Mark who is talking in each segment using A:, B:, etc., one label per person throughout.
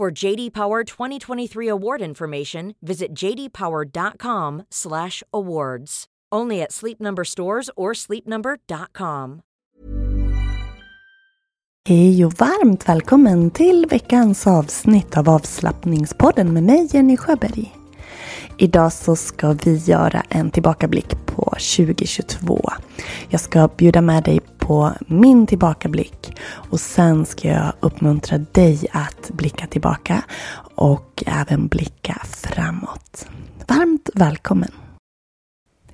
A: For JD Power 2023 award information, visit jdpower.com/awards. Only at Sleep Number stores or sleepnumber.com.
B: Hej och varmt välkommen till veckans avsnitt av avslappningspodden med mig Jenny Sjöberg. Idag så ska vi göra en tillbakablick på 2022. Jag ska bjuda med dig på min tillbakablick och sen ska jag uppmuntra dig att blicka tillbaka och även blicka framåt. Varmt välkommen!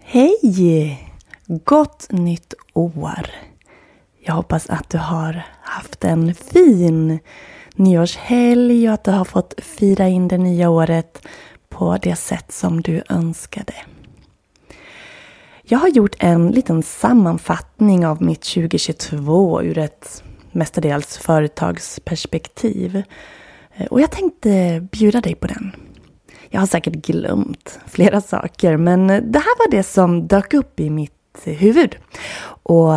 B: Hej! Gott nytt år! Jag hoppas att du har haft en fin nyårshelg och att du har fått fira in det nya året på det sätt som du önskade. Jag har gjort en liten sammanfattning av mitt 2022 ur ett mestadels företagsperspektiv. Eh, och jag tänkte bjuda dig på den. Jag har säkert glömt flera saker men eh, det här var det som dök upp i mitt eh, huvud. Och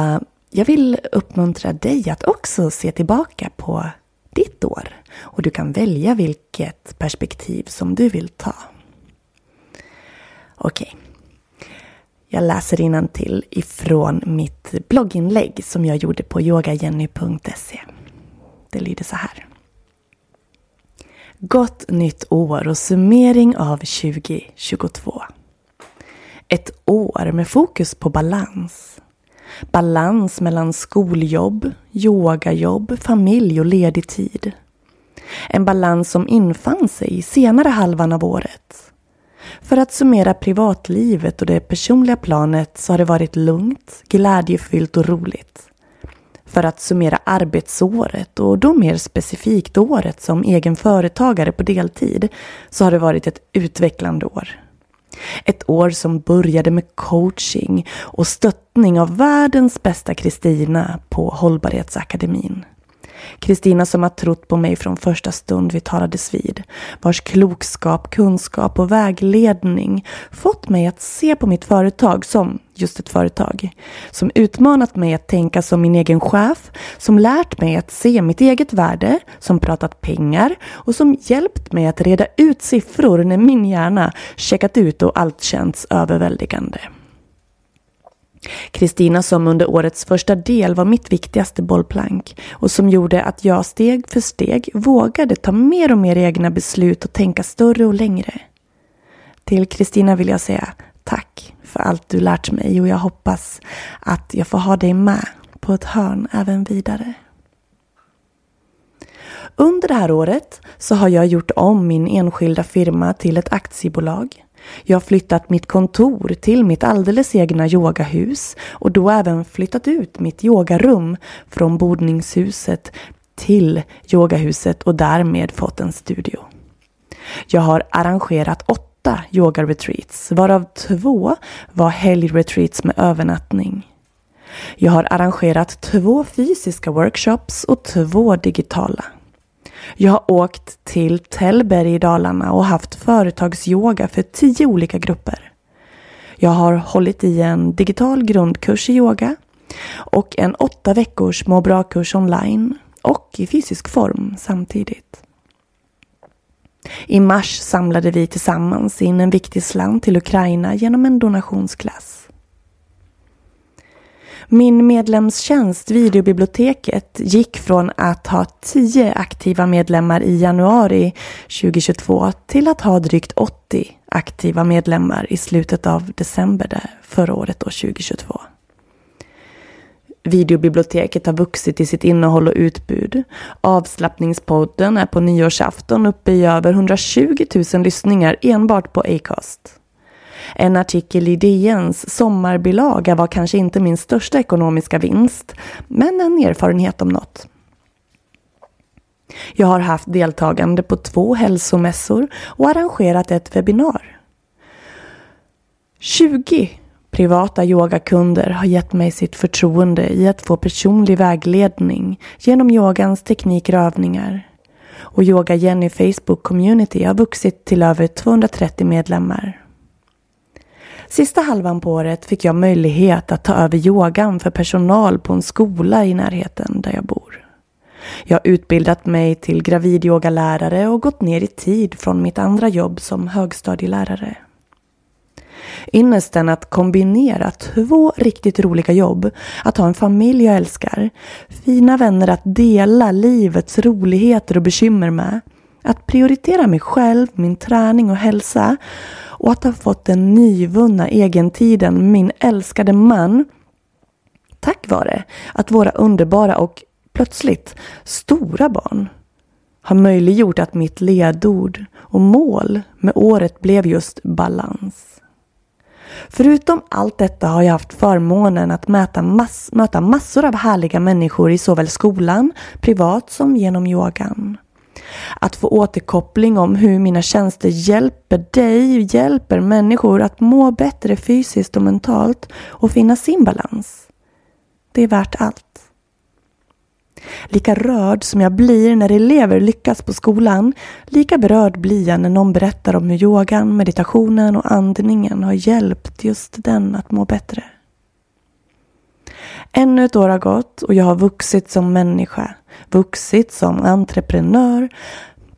B: jag vill uppmuntra dig att också se tillbaka på ditt år. Och du kan välja vilket perspektiv som du vill ta. Okej. Okay. Jag läser till ifrån mitt blogginlägg som jag gjorde på yogajenny.se. Det lyder så här. Gott nytt år och summering av 2022. Ett år med fokus på balans. Balans mellan skoljobb, yogajobb, familj och ledig tid. En balans som infann sig i senare halvan av året. För att summera privatlivet och det personliga planet så har det varit lugnt, glädjefyllt och roligt för att summera arbetsåret och då mer specifikt året som egen företagare på deltid så har det varit ett utvecklande år. Ett år som började med coaching och stöttning av världens bästa Kristina på Hållbarhetsakademin. Kristina som har trott på mig från första stund vi talades vid. Vars klokskap, kunskap och vägledning fått mig att se på mitt företag som just ett företag. Som utmanat mig att tänka som min egen chef. Som lärt mig att se mitt eget värde. Som pratat pengar. Och som hjälpt mig att reda ut siffror när min hjärna checkat ut och allt känts överväldigande. Kristina som under årets första del var mitt viktigaste bollplank och som gjorde att jag steg för steg vågade ta mer och mer egna beslut och tänka större och längre. Till Kristina vill jag säga tack för allt du lärt mig och jag hoppas att jag får ha dig med på ett hörn även vidare. Under det här året så har jag gjort om min enskilda firma till ett aktiebolag jag har flyttat mitt kontor till mitt alldeles egna yogahus och då även flyttat ut mitt yogarum från bordningshuset till yogahuset och därmed fått en studio. Jag har arrangerat åtta yogaretreats varav två var helgretreats med övernattning. Jag har arrangerat två fysiska workshops och två digitala. Jag har åkt till Tällberg i Dalarna och haft företagsyoga för tio olika grupper. Jag har hållit i en digital grundkurs i yoga och en åtta veckors må bra-kurs online och i fysisk form samtidigt. I mars samlade vi tillsammans in en viktig slant till Ukraina genom en donationsklass. Min medlemstjänst, videobiblioteket, gick från att ha 10 aktiva medlemmar i januari 2022 till att ha drygt 80 aktiva medlemmar i slutet av december förra året, då, 2022. Videobiblioteket har vuxit i sitt innehåll och utbud. Avslappningspodden är på nyårsafton uppe i över 120 000 lyssningar enbart på Acast. En artikel i DNs sommarbilaga var kanske inte min största ekonomiska vinst, men en erfarenhet om något. Jag har haft deltagande på två hälsomässor och arrangerat ett webbinar. 20 privata yogakunder har gett mig sitt förtroende i att få personlig vägledning genom yogans tekniker och övningar. Och Yoga Jenny Facebook Community har vuxit till över 230 medlemmar. Sista halvan på året fick jag möjlighet att ta över yogan för personal på en skola i närheten där jag bor. Jag har utbildat mig till gravidyogalärare och gått ner i tid från mitt andra jobb som högstadielärare. Ynnesten att kombinera två riktigt roliga jobb, att ha en familj jag älskar, fina vänner att dela livets roligheter och bekymmer med, att prioritera mig själv, min träning och hälsa och att ha fått den nyvunna egentiden med min älskade man tack vare att våra underbara och plötsligt stora barn har möjliggjort att mitt ledord och mål med året blev just balans. Förutom allt detta har jag haft förmånen att möta, mass möta massor av härliga människor i såväl skolan, privat som genom yogan. Att få återkoppling om hur mina tjänster hjälper dig, hjälper människor att må bättre fysiskt och mentalt och finna sin balans. Det är värt allt. Lika rörd som jag blir när elever lyckas på skolan, lika berörd blir jag när någon berättar om hur yogan, meditationen och andningen har hjälpt just den att må bättre. Ännu ett år har gått och jag har vuxit som människa, vuxit som entreprenör,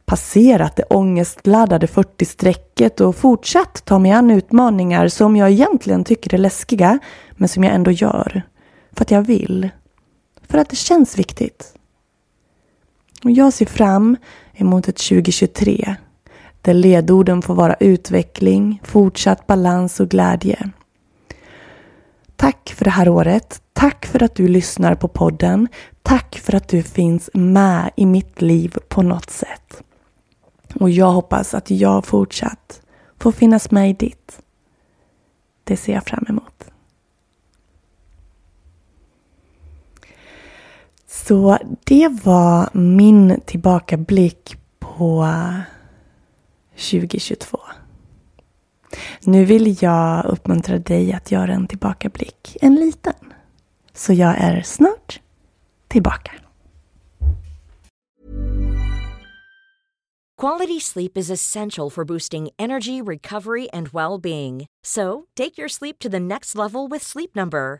B: passerat det ångestladdade 40-strecket och fortsatt ta mig an utmaningar som jag egentligen tycker är läskiga, men som jag ändå gör. För att jag vill. För att det känns viktigt. Och jag ser fram emot ett 2023 där ledorden får vara utveckling, fortsatt balans och glädje. Tack för det här året. Tack för att du lyssnar på podden. Tack för att du finns med i mitt liv på något sätt. Och jag hoppas att jag fortsatt får finnas med i ditt. Det ser jag fram emot. Så det var min tillbakablick på 2022. Nu vill jag uppmuntra dig att göra en tillbakablick, en liten. Så jag är snart
A: Quality sleep is essential for boosting energy, recovery and well-being. So, take your sleep to the next level with Sleep Number.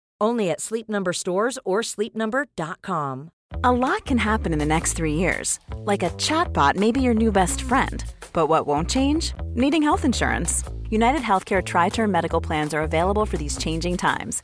A: Only at Sleep Number stores or sleepnumber.com.
C: A lot can happen in the next three years. Like a chatbot may be your new best friend. But what won't change? Needing health insurance. United Healthcare Tri Term Medical Plans are available for these changing times.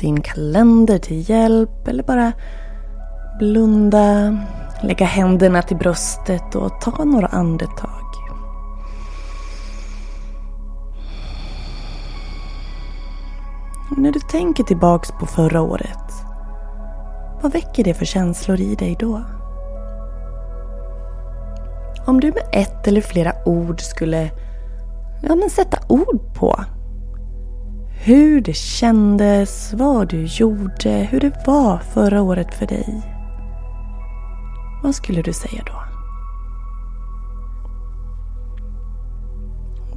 B: din kalender till hjälp eller bara blunda, lägga händerna till bröstet och ta några andetag. Och när du tänker tillbaks på förra året, vad väcker det för känslor i dig då? Om du med ett eller flera ord skulle ja, men sätta ord på hur det kändes, vad du gjorde, hur det var förra året för dig. Vad skulle du säga då?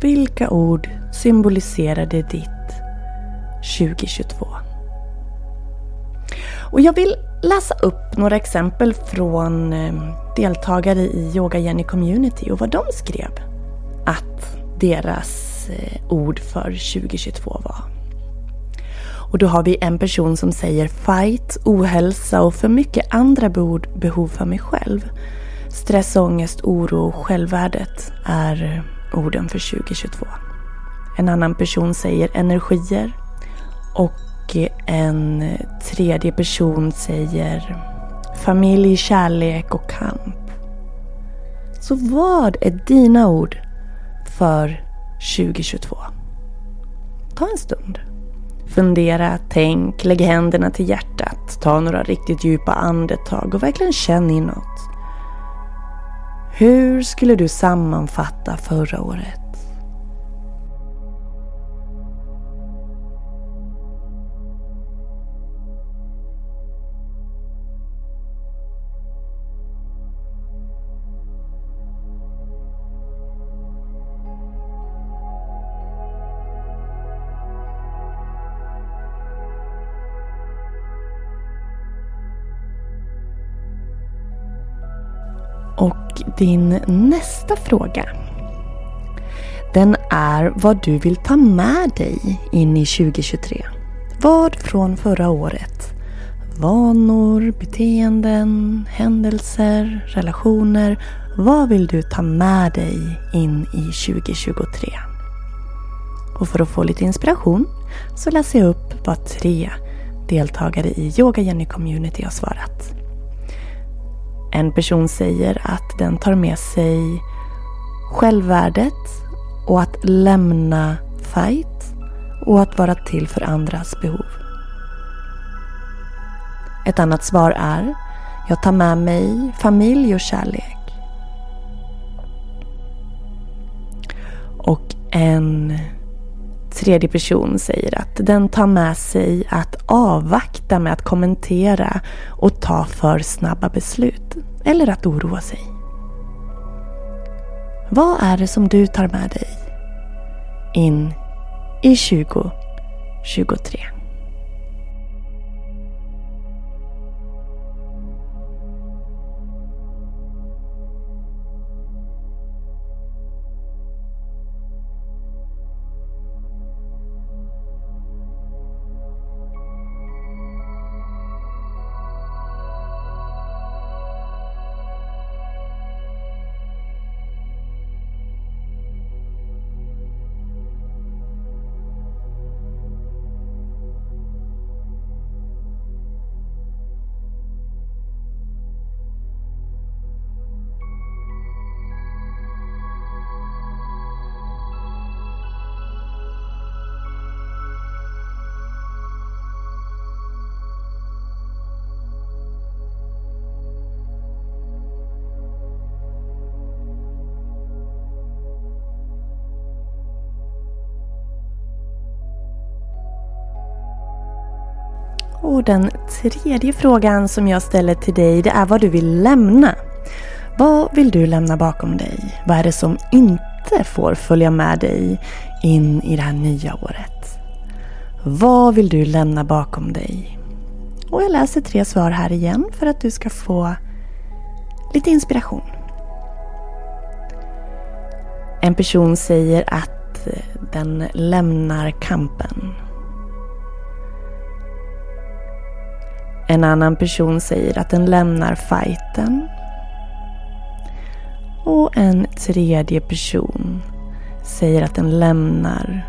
B: Vilka ord symboliserade ditt 2022? Och jag vill läsa upp några exempel från eh, deltagare i Yoga Jenny Community och vad de skrev att deras eh, ord för 2022 var. Och då har vi en person som säger fight, ohälsa och för mycket andra behov för mig själv. Stress, ångest, oro och självvärdet är orden för 2022. En annan person säger energier och en tredje person säger familj, kärlek och kamp. Så vad är dina ord för 2022? Ta en stund. Fundera, tänk, lägg händerna till hjärtat, ta några riktigt djupa andetag och verkligen känn inåt. Hur skulle du sammanfatta förra året? Din nästa fråga. Den är vad du vill ta med dig in i 2023. Vad från förra året? Vanor, beteenden, händelser, relationer. Vad vill du ta med dig in i 2023? Och för att få lite inspiration så läser jag upp vad tre deltagare i Yoga Jenny Community har svarat. En person säger att den tar med sig självvärdet och att lämna fight och att vara till för andras behov. Ett annat svar är jag tar med mig familj och kärlek. Och en tredje person säger att den tar med sig att avvakta med att kommentera och ta för snabba beslut. Eller att oroa sig. Vad är det som du tar med dig in i 2023? Och den tredje frågan som jag ställer till dig det är vad du vill lämna. Vad vill du lämna bakom dig? Vad är det som inte får följa med dig in i det här nya året? Vad vill du lämna bakom dig? Och jag läser tre svar här igen för att du ska få lite inspiration. En person säger att den lämnar kampen. En annan person säger att den lämnar fighten. Och en tredje person säger att den lämnar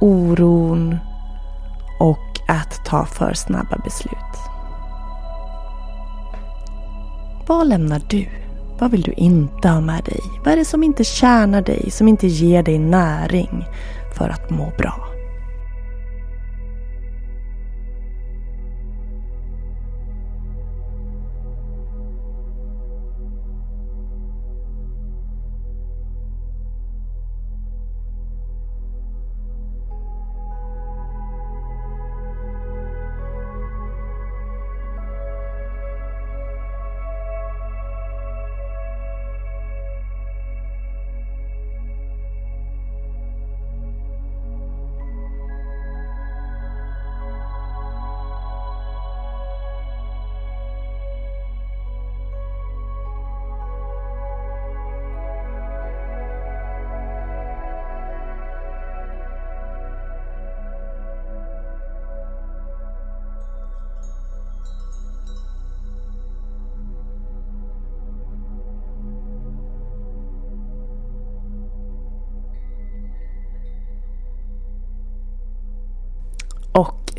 B: oron och att ta för snabba beslut. Vad lämnar du? Vad vill du inte ha med dig? Vad är det som inte tjänar dig, som inte ger dig näring för att må bra?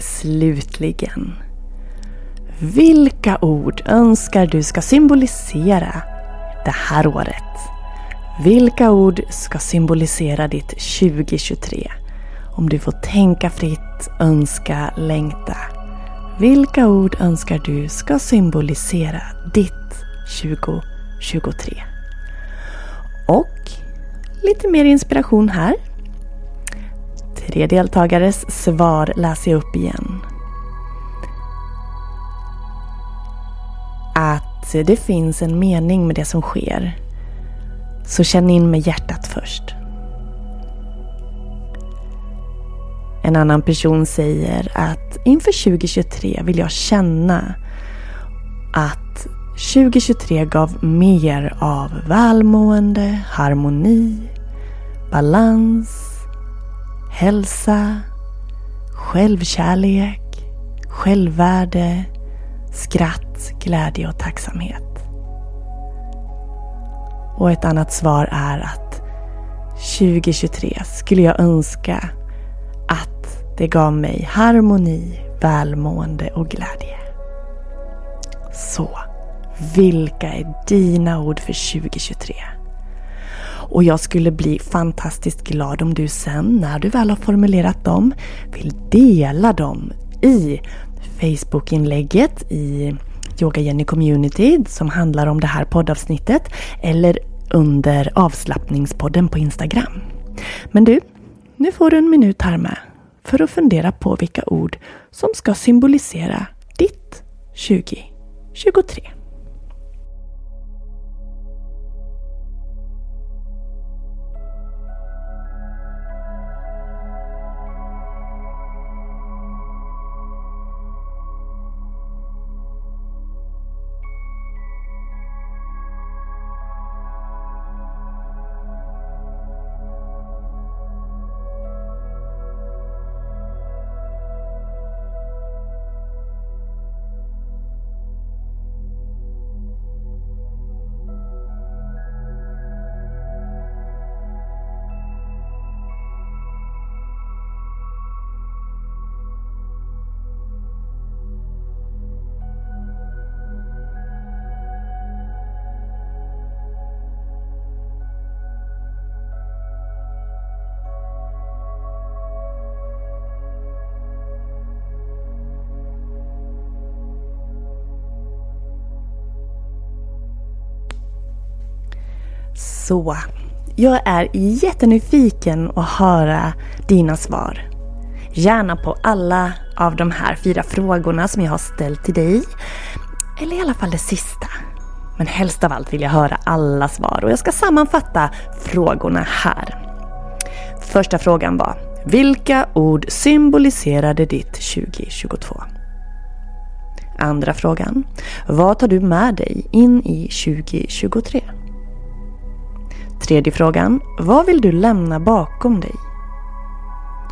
B: Slutligen. Vilka ord önskar du ska symbolisera det här året? Vilka ord ska symbolisera ditt 2023? Om du får tänka fritt, önska, längta. Vilka ord önskar du ska symbolisera ditt 2023? Och lite mer inspiration här. Tre deltagares svar läser jag upp igen. Att det finns en mening med det som sker. Så känn in med hjärtat först. En annan person säger att inför 2023 vill jag känna att 2023 gav mer av välmående, harmoni, balans, hälsa, självkärlek, självvärde, skratt, glädje och tacksamhet. Och ett annat svar är att 2023 skulle jag önska att det gav mig harmoni, välmående och glädje. Så, vilka är dina ord för 2023? Och jag skulle bli fantastiskt glad om du sen, när du väl har formulerat dem, vill dela dem i Facebookinlägget i Yoga Jenny Community som handlar om det här poddavsnittet eller under avslappningspodden på Instagram. Men du, nu får du en minut här med för att fundera på vilka ord som ska symbolisera ditt 2023. Så, jag är jättenyfiken att höra dina svar. Gärna på alla av de här fyra frågorna som jag har ställt till dig. Eller i alla fall det sista. Men helst av allt vill jag höra alla svar och jag ska sammanfatta frågorna här. Första frågan var Vilka ord symboliserade ditt 2022? Andra frågan Vad tar du med dig in i 2023? Tredje frågan. Vad vill du lämna bakom dig?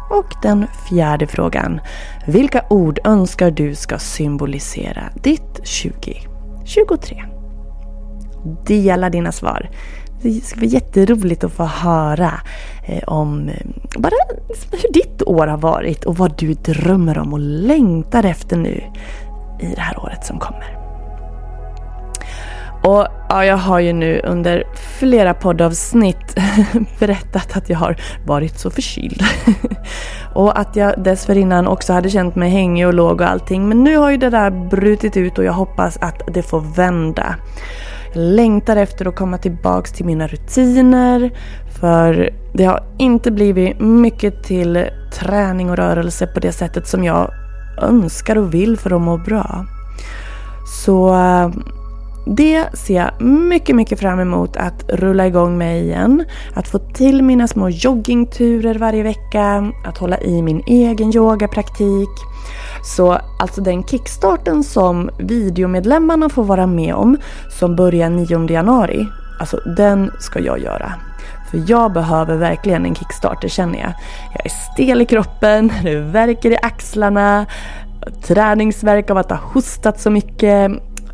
B: Och den fjärde frågan. Vilka ord önskar du ska symbolisera ditt 2023? Dela dina svar. Det ska bli jätteroligt att få höra eh, om eh, bara hur ditt år har varit och vad du drömmer om och längtar efter nu i det här året som kommer. Och ja, jag har ju nu under flera poddavsnitt berättat att jag har varit så förkyld. och att jag dessförinnan också hade känt mig hängig och låg och allting. Men nu har ju det där brutit ut och jag hoppas att det får vända. Jag längtar efter att komma tillbaks till mina rutiner. För det har inte blivit mycket till träning och rörelse på det sättet som jag önskar och vill för att må bra. Så eh, det ser jag mycket, mycket fram emot att rulla igång med igen. Att få till mina små joggingturer varje vecka, att hålla i min egen yogapraktik. Så alltså den kickstarten som videomedlemmarna får vara med om, som börjar 9 januari, alltså den ska jag göra. För jag behöver verkligen en kickstarter känner jag. Jag är stel i kroppen, det värker i axlarna, träningsverk av att ha hostat så mycket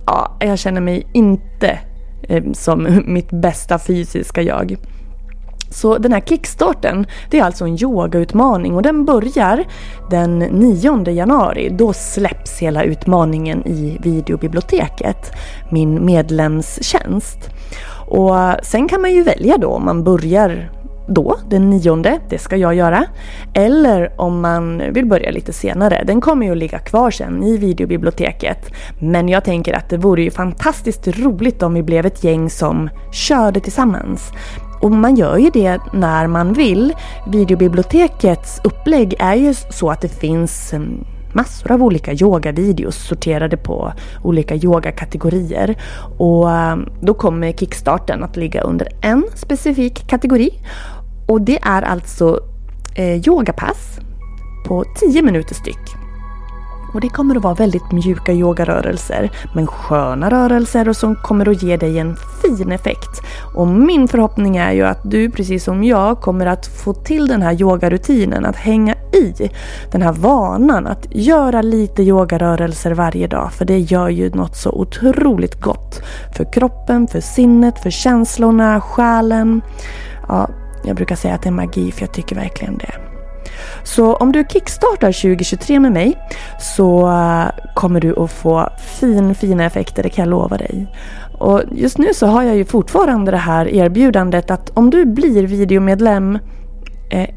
B: ja, jag känner mig inte eh, som mitt bästa fysiska jag. Så den här kickstarten, det är alltså en yogautmaning och den börjar den 9 januari. Då släpps hela utmaningen i videobiblioteket, min medlemstjänst. Och sen kan man ju välja då om man börjar då, den nionde, det ska jag göra. Eller om man vill börja lite senare. Den kommer ju att ligga kvar sen i videobiblioteket. Men jag tänker att det vore ju fantastiskt roligt om vi blev ett gäng som körde tillsammans. Och man gör ju det när man vill. Videobibliotekets upplägg är ju så att det finns eh, massor av olika yogavideos sorterade på olika yogakategorier. Och eh, då kommer kickstarten att ligga under en specifik kategori. Och det är alltså eh, yogapass på 10 minuter styck. Och det kommer att vara väldigt mjuka yogarörelser, men sköna rörelser och som kommer att ge dig en fin effekt. Och min förhoppning är ju att du, precis som jag, kommer att få till den här yogarutinen, att hänga i den här vanan att göra lite yogarörelser varje dag. För det gör ju något så otroligt gott för kroppen, för sinnet, för känslorna, själen. Ja, jag brukar säga att det är magi för jag tycker verkligen det. Så om du kickstartar 2023 med mig så eh, kommer du att få fin, fina effekter, det kan jag lova dig. Och just nu så har jag ju fortfarande det här erbjudandet att om du blir videomedlem eh,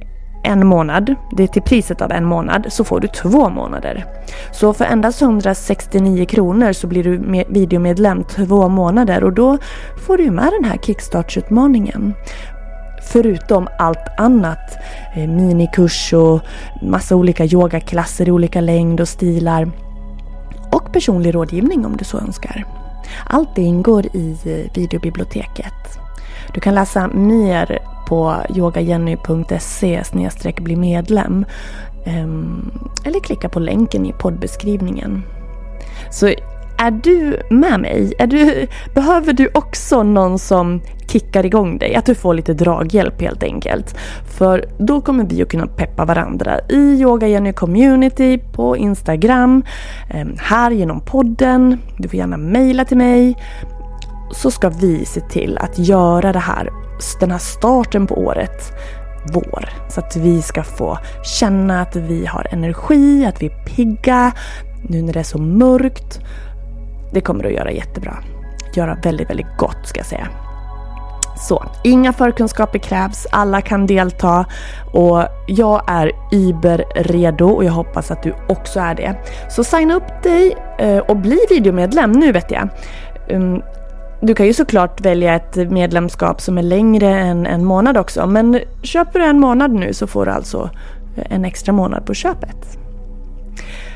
B: en månad, det är till priset av en månad, så får du två månader. Så för endast 169 kronor så blir du videomedlem två månader och då får du med den här kickstartsutmaningen. Förutom allt annat. Eh, minikurs och massa olika yogaklasser i olika längd och stilar. Och personlig rådgivning om du så önskar. Allt det ingår i eh, videobiblioteket. Du kan läsa mer på yogajenny.se bli medlem. Ehm, eller klicka på länken i poddbeskrivningen. Så är du med mig? Är du, behöver du också någon som kickar igång dig? Att du får lite draghjälp helt enkelt. För då kommer vi att kunna peppa varandra i Yoga Jenny Community på Instagram, ehm, här genom podden. Du får gärna mejla till mig. Så ska vi se till att göra det här, den här starten på året vår. Så att vi ska få känna att vi har energi, att vi är pigga nu när det är så mörkt det kommer att göra jättebra. Göra väldigt, väldigt gott ska jag säga. Så, inga förkunskaper krävs, alla kan delta och jag är überredo och jag hoppas att du också är det. Så signa upp dig eh, och bli videomedlem nu vet jag. Mm, du kan ju såklart välja ett medlemskap som är längre än en månad också men köper du en månad nu så får du alltså eh, en extra månad på köpet.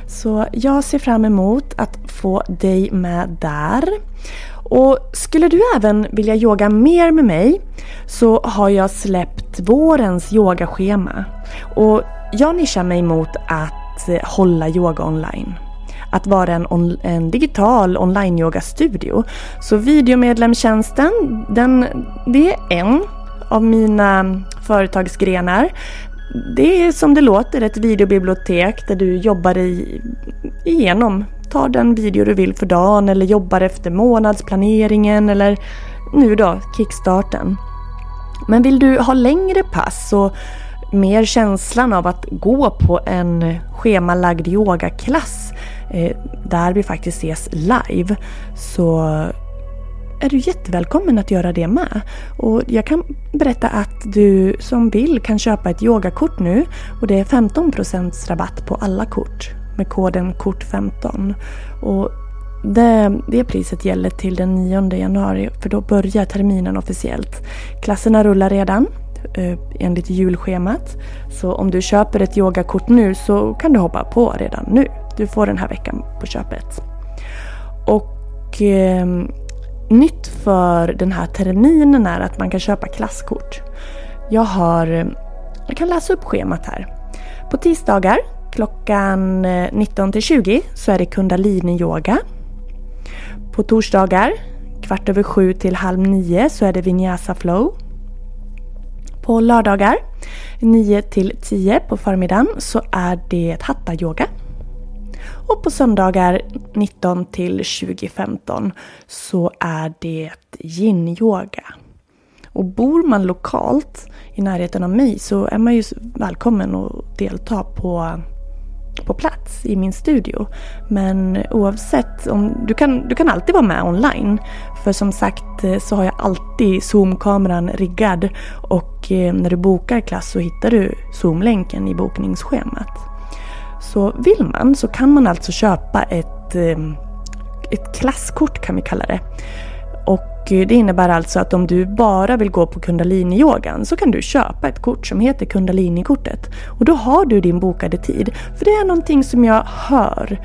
B: Så jag ser fram emot att få dig med där. Och skulle du även vilja yoga mer med mig så har jag släppt vårens yogaschema. Och jag nischar mig mot att eh, hålla yoga online. Att vara en, on, en digital online-yogastudio. Så videomedlemstjänsten, den, det är en av mina företagsgrenar det är som det låter ett videobibliotek där du jobbar i, igenom. Tar den video du vill för dagen eller jobbar efter månadsplaneringen eller nu då kickstarten. Men vill du ha längre pass och mer känslan av att gå på en schemalagd yogaklass eh, där vi faktiskt ses live så är du jättevälkommen att göra det med. Och jag kan berätta att du som vill kan köpa ett yogakort nu och det är 15% rabatt på alla kort med koden KORT15. Och det, det priset gäller till den 9 januari för då börjar terminen officiellt. Klasserna rullar redan eh, enligt julschemat. Så om du köper ett yogakort nu så kan du hoppa på redan nu. Du får den här veckan på köpet. Och eh, nytt för den här terminen är att man kan köpa klasskort. Jag har, jag kan läsa upp schemat här. På tisdagar klockan eh, 19 till 20 så är det kundalini yoga. På torsdagar kvart över sju till halv nio så är det vinyasa flow. På lördagar 9 till 10 på förmiddagen så är det hatta yoga. Och på söndagar 19 till 2015 så är det yin-yoga. Och bor man lokalt i närheten av mig så är man ju välkommen att delta på på plats i min studio. Men oavsett, om, du, kan, du kan alltid vara med online. För som sagt eh, så har jag alltid Zoom-kameran riggad och eh, när du bokar klass så hittar du Zoom-länken i bokningsschemat. Så vill man så kan man alltså köpa ett, eh, ett klasskort kan vi kalla det. Och eh, det innebär alltså att om du bara vill gå på kundaliniyogan så kan du köpa ett kort som heter kundalini-kortet. Och då har du din bokade tid. För det är någonting som jag hör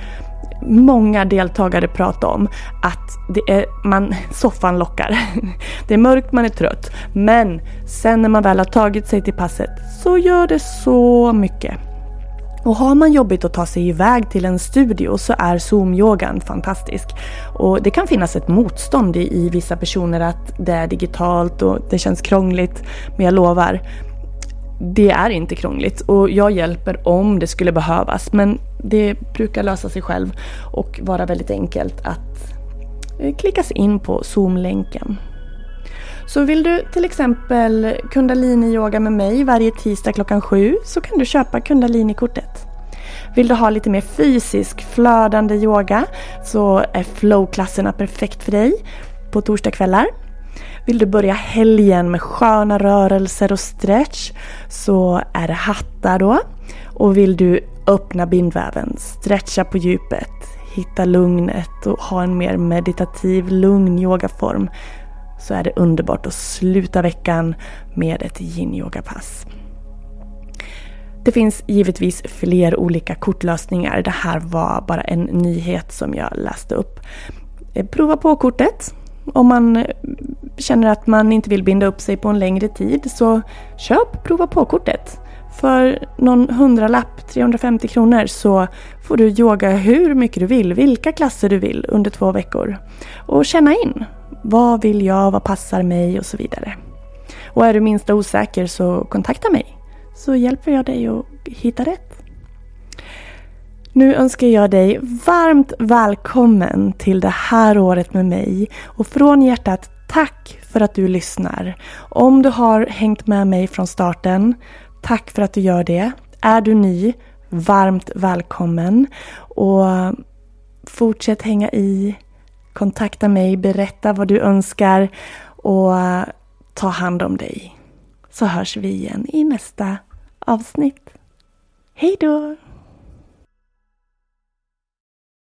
B: många deltagare prata om att det är, man, soffan lockar. Det är mörkt, man är trött. Men sen när man väl har tagit sig till passet så gör det så mycket. Och har man jobbigt att ta sig iväg till en studio så är Zoom-yogan fantastisk. Och det kan finnas ett motstånd i, i vissa personer att det är digitalt och det känns krångligt. Men jag lovar, det är inte krångligt och jag hjälper om det skulle behövas. Men det brukar lösa sig själv och vara väldigt enkelt att eh, klickas in på Zoom-länken. Så vill du till exempel kundalini-yoga med mig varje tisdag klockan sju så kan du köpa kundalini-kortet. Vill du ha lite mer fysisk flödande yoga så är flowklasserna perfekt för dig på torsdagskvällar. Vill du börja helgen med sköna rörelser och stretch så är det hattar då. Och vill du öppna bindväven, stretcha på djupet, hitta lugnet och ha en mer meditativ lugn yogaform så är det underbart att sluta veckan med ett yin-yoga-pass. Det finns givetvis fler olika kortlösningar. Det här var bara en nyhet som jag läste upp. Eh, prova på kortet. Om man eh, känner att man inte vill binda upp sig på en längre tid så köp prova på-kortet. För någon hundralapp, 350 kronor, så får du yoga hur mycket du vill, vilka klasser du vill under två veckor. Och känna in. Vad vill jag? Vad passar mig? Och så vidare. Och är du minsta osäker så kontakta mig. Så hjälper jag dig att hitta rätt. Nu önskar jag dig varmt välkommen till det här året med mig. Och från hjärtat tack för att du lyssnar. Om du har hängt med mig från starten, tack för att du gör det. Är du ny, varmt välkommen. Och fortsätt hänga i Kontakta mig, berätta vad du önskar och ta hand om dig. Så hörs vi igen i nästa avsnitt. Hej då!